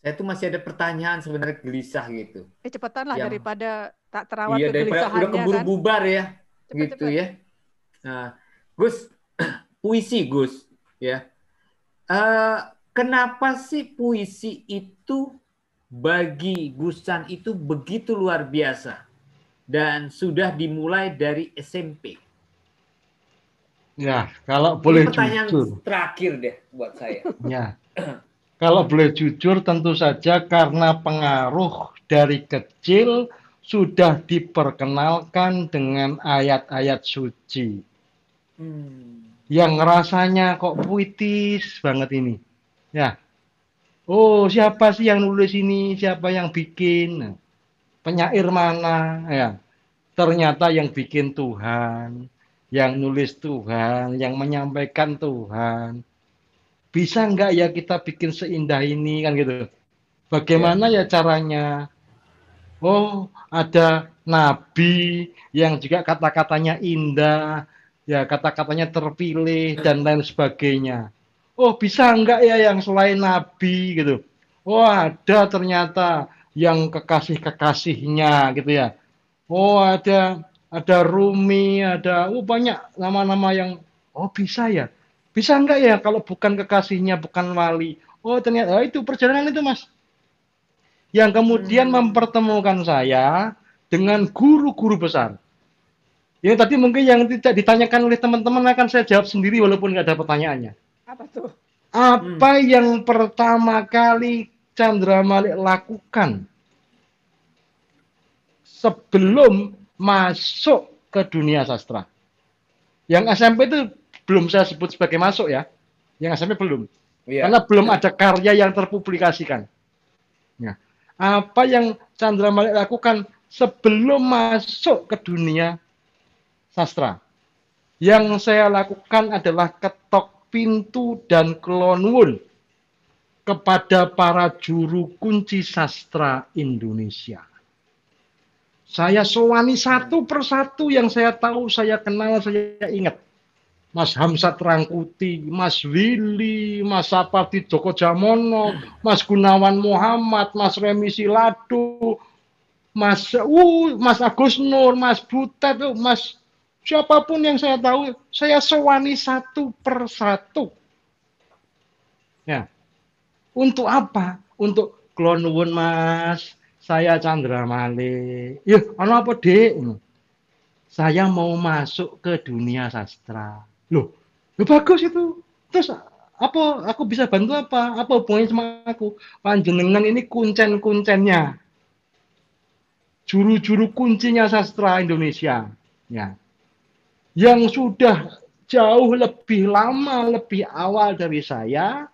Saya tuh masih ada pertanyaan sebenarnya gelisah gitu. Eh cepetan lah Yang- daripada tak terawat Iya daripada udah keburu kan. bubar ya, Cepet, gitu cepet. ya. Nah, Gus, puisi Gus, ya. Eh, kenapa sih puisi itu bagi Gusan itu begitu luar biasa dan sudah dimulai dari SMP? Ya, kalau Ini boleh pertanyaan jujur. terakhir deh buat saya. Ya. Kalau boleh jujur tentu saja karena pengaruh dari kecil sudah diperkenalkan dengan ayat-ayat suci Hmm. yang rasanya kok puitis banget ini. Ya. Oh, siapa sih yang nulis ini? Siapa yang bikin? Penyair mana? Ya. Ternyata yang bikin Tuhan, yang nulis Tuhan, yang menyampaikan Tuhan. Bisa nggak ya kita bikin seindah ini kan gitu? Bagaimana ya caranya? Oh, ada nabi yang juga kata-katanya indah, ya kata-katanya terpilih dan lain sebagainya. Oh, bisa nggak ya yang selain nabi gitu? Oh, ada ternyata yang kekasih-kekasihnya gitu ya. Oh, ada ada Rumi, ada oh banyak nama-nama yang oh bisa ya. Bisa nggak ya kalau bukan kekasihnya, bukan wali? Oh, ternyata oh, itu perjalanan itu, Mas. Yang kemudian Hmm. mempertemukan saya dengan guru-guru besar. Ini tadi mungkin yang tidak ditanyakan oleh teman-teman akan saya jawab sendiri walaupun nggak ada pertanyaannya. Apa tuh? Apa yang pertama kali Chandra Malik lakukan sebelum masuk ke dunia sastra? Yang SMP itu belum saya sebut sebagai masuk ya. Yang SMP belum. Iya. Karena belum ada karya yang terpublikasikan. Ya. Apa yang Chandra Malik lakukan sebelum masuk ke dunia sastra? Yang saya lakukan adalah ketok pintu dan kelonwun kepada para juru kunci sastra Indonesia. Saya sowani satu persatu yang saya tahu, saya kenal, saya ingat. Mas Hamzat Rangkuti, Mas Willy, Mas Sapardi Djoko Jamono, Mas Gunawan Muhammad, Mas Remi Siladu, Mas uh, Mas Agus Nur, Mas Butet, uh, Mas siapa pun yang saya tahu, saya sewani satu persatu. Ya. Untuk apa? Untuk klonwun Mas, saya Chandra Malik. Anu apa, Dek? Saya mau masuk ke dunia sastra. Loh, loh bagus itu. Terus apa aku bisa bantu apa? Apa hubungannya sama aku? Panjenengan ini kuncen-kuncennya. Juru-juru kuncinya sastra Indonesia. Ya. Yang sudah jauh lebih lama, lebih awal dari saya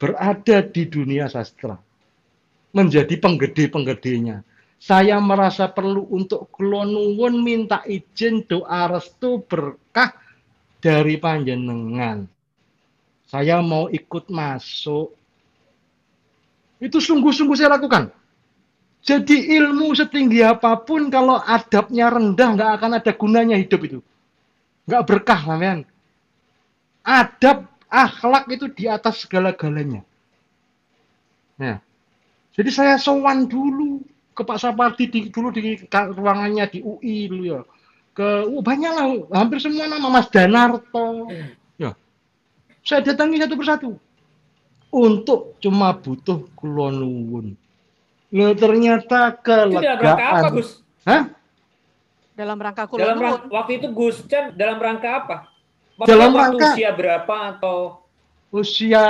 berada di dunia sastra. Menjadi penggede-penggedenya. Saya merasa perlu untuk klonuwun minta izin doa restu berkah dari panjenengan. Saya mau ikut masuk. Itu sungguh-sungguh saya lakukan. Jadi ilmu setinggi apa pun kalau adabnya rendah nggak akan ada gunanya hidup itu. Nggak berkah sampean. Adab, akhlak itu di atas segala-galanya. Nah, jadi saya sowan dulu ke Pak Sapardi di, dulu di ruangannya di UI dulu ya. Ke oh, banyak lah, hampir semua nama Mas Danarto. Ya. Saya datangi satu persatu. Untuk cuma butuh kulonuwun. Loh ternyata dalam rangka apa, kelegaan. Gus? Hah? Dalam rangka Dalam kulon rangka, waktu itu Gus Chan dalam rangka apa? Waktu Dalam waktu rangka- usia berapa atau Usia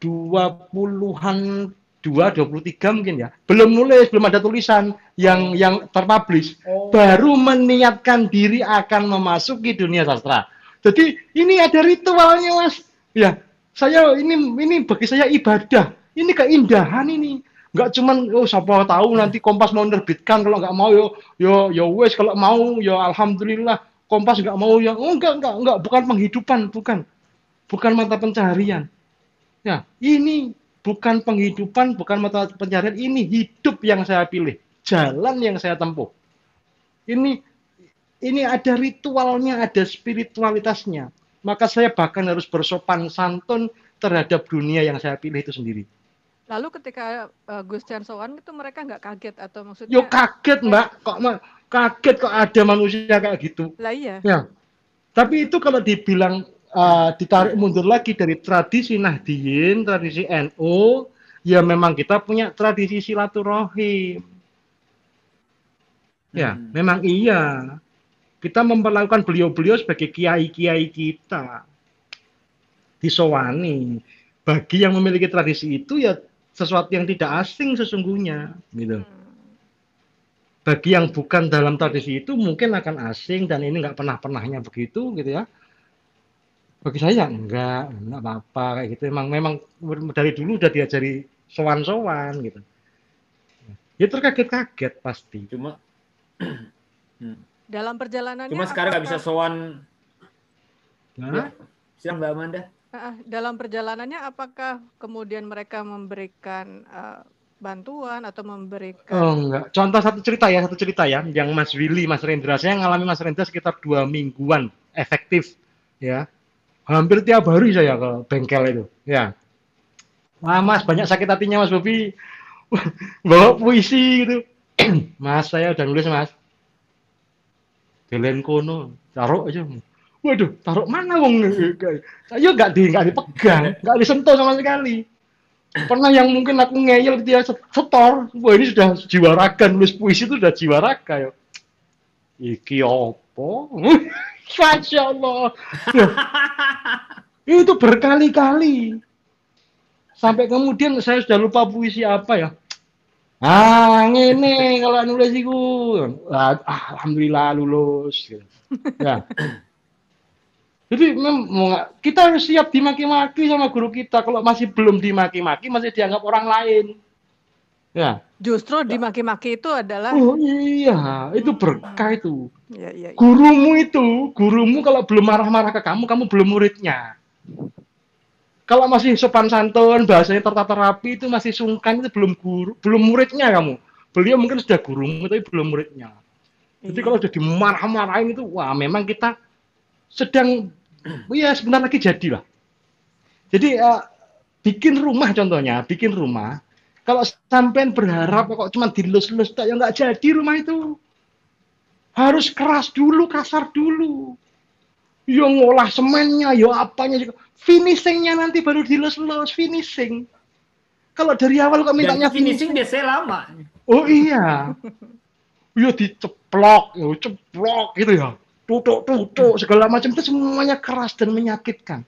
20-an 2 23 mungkin ya. Belum nulis, belum ada tulisan yang yang terpublish. oh, baru meniatkan diri akan memasuki dunia sastra. Jadi ini ada ritualnya mas. Ya, saya ini ini bagi saya ibadah. Ini keindahan ini. Nggak cuman oh siapa tahu nanti Kompas mau nerbitkan kalau nggak mau yo yo yo wes kalau mau yo alhamdulillah Kompas nggak mau ya oh enggak enggak enggak bukan penghidupan bukan bukan mata pencaharian. Ya ini bukan penghidupan bukan mata pencaharian ini hidup yang saya pilih jalan yang saya tempuh ini ini ada ritualnya, ada spiritualitasnya. Maka saya bahkan harus bersopan santun terhadap dunia yang saya pilih itu sendiri. Lalu ketika uh, Gus Chan sowan itu mereka nggak kaget atau maksudnya? Yo kaget mbak, kok kaget kok ada manusia kayak gitu. Lah iya. Ya. Tapi itu kalau dibilang uh, ditarik mundur lagi dari tradisi Nahdiyin, tradisi NU, ya memang kita punya tradisi silaturahim. Ya, hmm. memang iya. Kita memperlakukan beliau-beliau sebagai kiai-kiai kita. Disowani. Bagi yang memiliki tradisi itu ya sesuatu yang tidak asing sesungguhnya, gitu. Bagi yang bukan dalam tradisi itu mungkin akan asing dan ini nggak pernah-pernahnya begitu, gitu ya. Bagi saya enggak, enggak apa-apa kayak gitu. Memang memang dari dulu udah diajari sowan-sowan gitu. Ya terkaget-kaget pasti. Cuma dalam perjalanannya Cuma sekarang nggak bisa sowan. Nah, siang Mbak Amanda. Dalam perjalanannya apakah kemudian mereka memberikan uh, bantuan atau memberikan Oh enggak. Contoh satu cerita ya, satu cerita ya yang Mas Willy, Mas Rendra. Saya ngalami Mas Rendra sekitar dua mingguan efektif ya. Hampir tiap hari saya ke bengkel itu. Ya. Wah mas, banyak sakit hatinya mas Bobi. Bawa puisi gitu. mas, saya udah nulis mas. Delen kono, taruh aja. Waduh, taruh mana wong? Saya nggak di nggak dipegang, nggak disentuh sama sekali. Pernah yang mungkin aku ngeyel dia setor, wah ini sudah jiwa raga nulis puisi itu sudah jiwa raga ya. Iki opo? Masya Allah. itu berkali-kali. Sampai kemudian saya sudah lupa puisi apa ya. Ah, ini kalau nulis itu. Ah, Alhamdulillah lulus. Ya. Jadi memang kita harus siap dimaki-maki sama guru kita. Kalau masih belum dimaki-maki, masih dianggap orang lain. Ya. Justru dimaki-maki itu adalah Oh iya, itu berkah itu. Ya, ya, ya. Gurumu itu, gurumu kalau belum marah-marah ke kamu, kamu belum muridnya. Kalau masih sopan santun, bahasanya tertata rapi itu masih sungkan itu belum guru, belum muridnya kamu. Beliau mungkin sudah gurumu tapi belum muridnya. Jadi Iya. kalau sudah dimarah-marahin itu, wah memang kita sedang, ya sebentar lagi jadilah. Jadi eh, bikin rumah contohnya, bikin rumah. Kalau sampean berharap kok cuma dilus-lus, tak ya nggak jadi rumah itu. Harus keras dulu, kasar dulu. Yo ngolah semennya, yo apanya juga. Finishingnya nanti baru dilus-lus, finishing. Kalau dari awal kok mintanya Dan finishing biasanya lama. Oh iya. Yo diceplok, yo ceplok gitu ya. Tutuk-tutuk segala macam itu semuanya keras dan menyakitkan.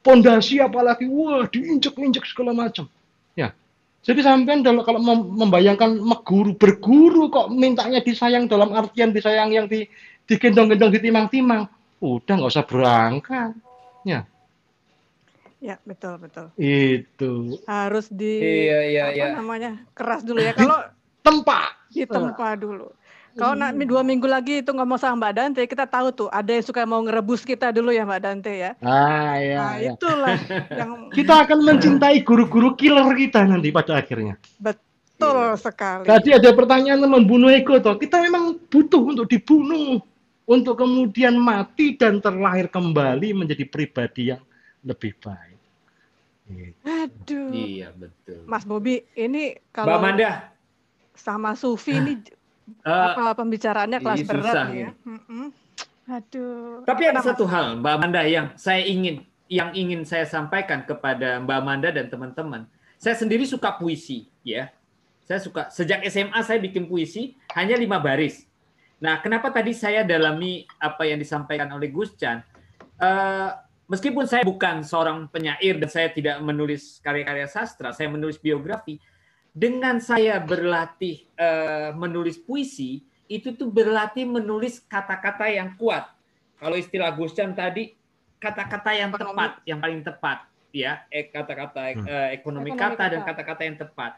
Pondasi apalagi wah diinjek-injek segala macam. Ya. Jadi sampean kalau kalau mem- membayangkan meguru berguru kok mintanya disayang dalam artian disayang yang di digendong-gendong ditimang-timang, udah nggak usah berangkat. Ya, Ya, betul, betul. itu Harus di Iya, iya, apa iya. namanya? keras dulu ya. Kalau tempat. ditempa dulu. Kalau nak dua minggu lagi itu ngomong sama Mbak Dante, kita tahu tuh ada yang suka mau ngerebus kita dulu ya Mbak Dante ya. Ah ya, Nah, ya. itulah yang Kita akan mencintai guru-guru killer kita nanti pada akhirnya. betul sekali. Tadi ada pertanyaan membunuh ego toh. Kita memang butuh untuk dibunuh untuk kemudian mati dan terlahir kembali menjadi pribadi yang lebih baik. Gitu. Aduh. Iya, betul. Mas Bobi, ini Mbak kalau Amanda, sama Sufi ini eh, apa pembicaraannya kelas berat susah ya. Mm-mm. Aduh. Tapi ada satu hal, Mbak Amanda, yang saya ingin yang ingin saya sampaikan kepada Mbak Amanda dan teman-teman. Saya sendiri suka puisi, ya. Saya suka sejak SMA saya bikin puisi hanya lima baris. Nah, kenapa tadi saya dalami apa yang disampaikan oleh Gus Chan? Eh, meskipun saya bukan seorang penyair dan saya tidak menulis karya-karya sastra, saya menulis biografi. Dengan saya berlatih eh, menulis puisi, itu tuh berlatih menulis kata-kata yang kuat. Kalau istilah Gus Chan tadi, kata-kata yang Ekonomi. tepat, yang paling tepat, ya, eh, kata-kata Hmm. eh, ekonomi, Ekonomi kata dan kata. kata-kata yang tepat.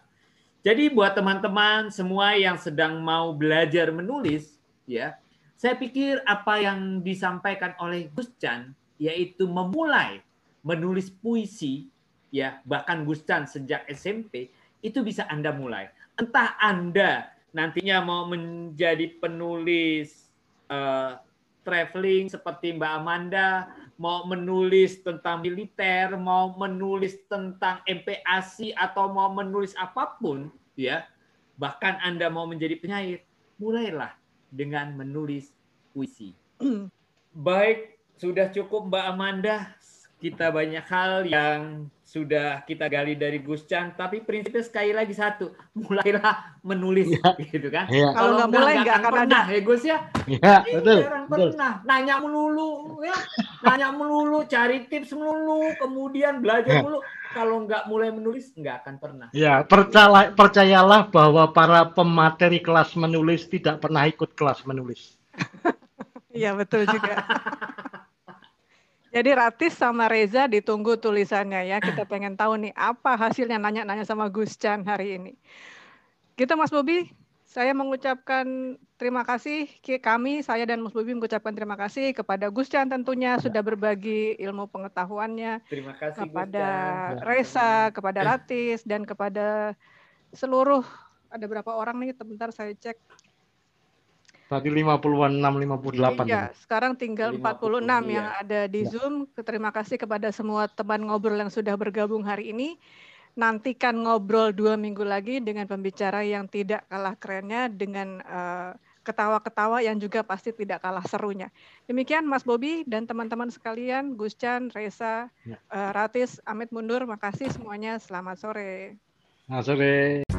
Jadi buat teman-teman semua yang sedang mau belajar menulis, ya, saya pikir apa yang disampaikan oleh Gus Chan yaitu memulai menulis puisi, ya, bahkan Gus Chan sejak SMP itu bisa Anda mulai. Entah Anda nantinya mau menjadi penulis eh, traveling seperti Mbak Amanda, mau menulis tentang militer, mau menulis tentang MPASI atau mau menulis apa pun, ya, bahkan Anda mau menjadi penyair, mulailah dengan menulis puisi. Baik, sudah cukup Mbak Amanda. Kita banyak hal yang sudah kita gali dari Gus Chan, tapi prinsipnya sekali lagi satu, mulailah menulis ya. gitu kan. Ya. Kalau nggak mulai nggak akan pernah ada. ya Gus ya. Ya, betul. Jarang betul. pernah nanya melulu ya, nanya melulu, cari tips melulu, kemudian belajar melulu. Kalau nggak mulai menulis nggak akan pernah. Ya, percaya, percayalah bahwa para pemateri kelas menulis tidak pernah ikut kelas menulis. Iya betul juga. Jadi Ratis sama Reza ditunggu tulisannya ya. Kita pengen tahu nih apa hasilnya nanya-nanya sama Gus Chan hari ini. Kita Mas Bobi, saya mengucapkan terima kasih kami, saya dan Mas Bobi mengucapkan terima kasih kepada Gus Chan tentunya ya. sudah berbagi ilmu pengetahuannya. Terima kasih kepada Reza, kepada Ratis dan kepada seluruh ada berapa orang nih? Sebentar saya cek Tadi 50-an, 58. Iya, sekarang tinggal 46 iya. yang ada di ya. Zoom. Terima kasih kepada semua teman ngobrol yang sudah bergabung hari ini. Nantikan ngobrol dua minggu lagi dengan pembicara yang tidak kalah kerennya, dengan ketawa ketawa-ketawa yang juga pasti tidak kalah serunya. Demikian Mas Bobi dan teman-teman sekalian, Gus Chan, Reza, ya. uh, Ratis, Amit mundur. Makasih semuanya. Selamat sore. Selamat sore.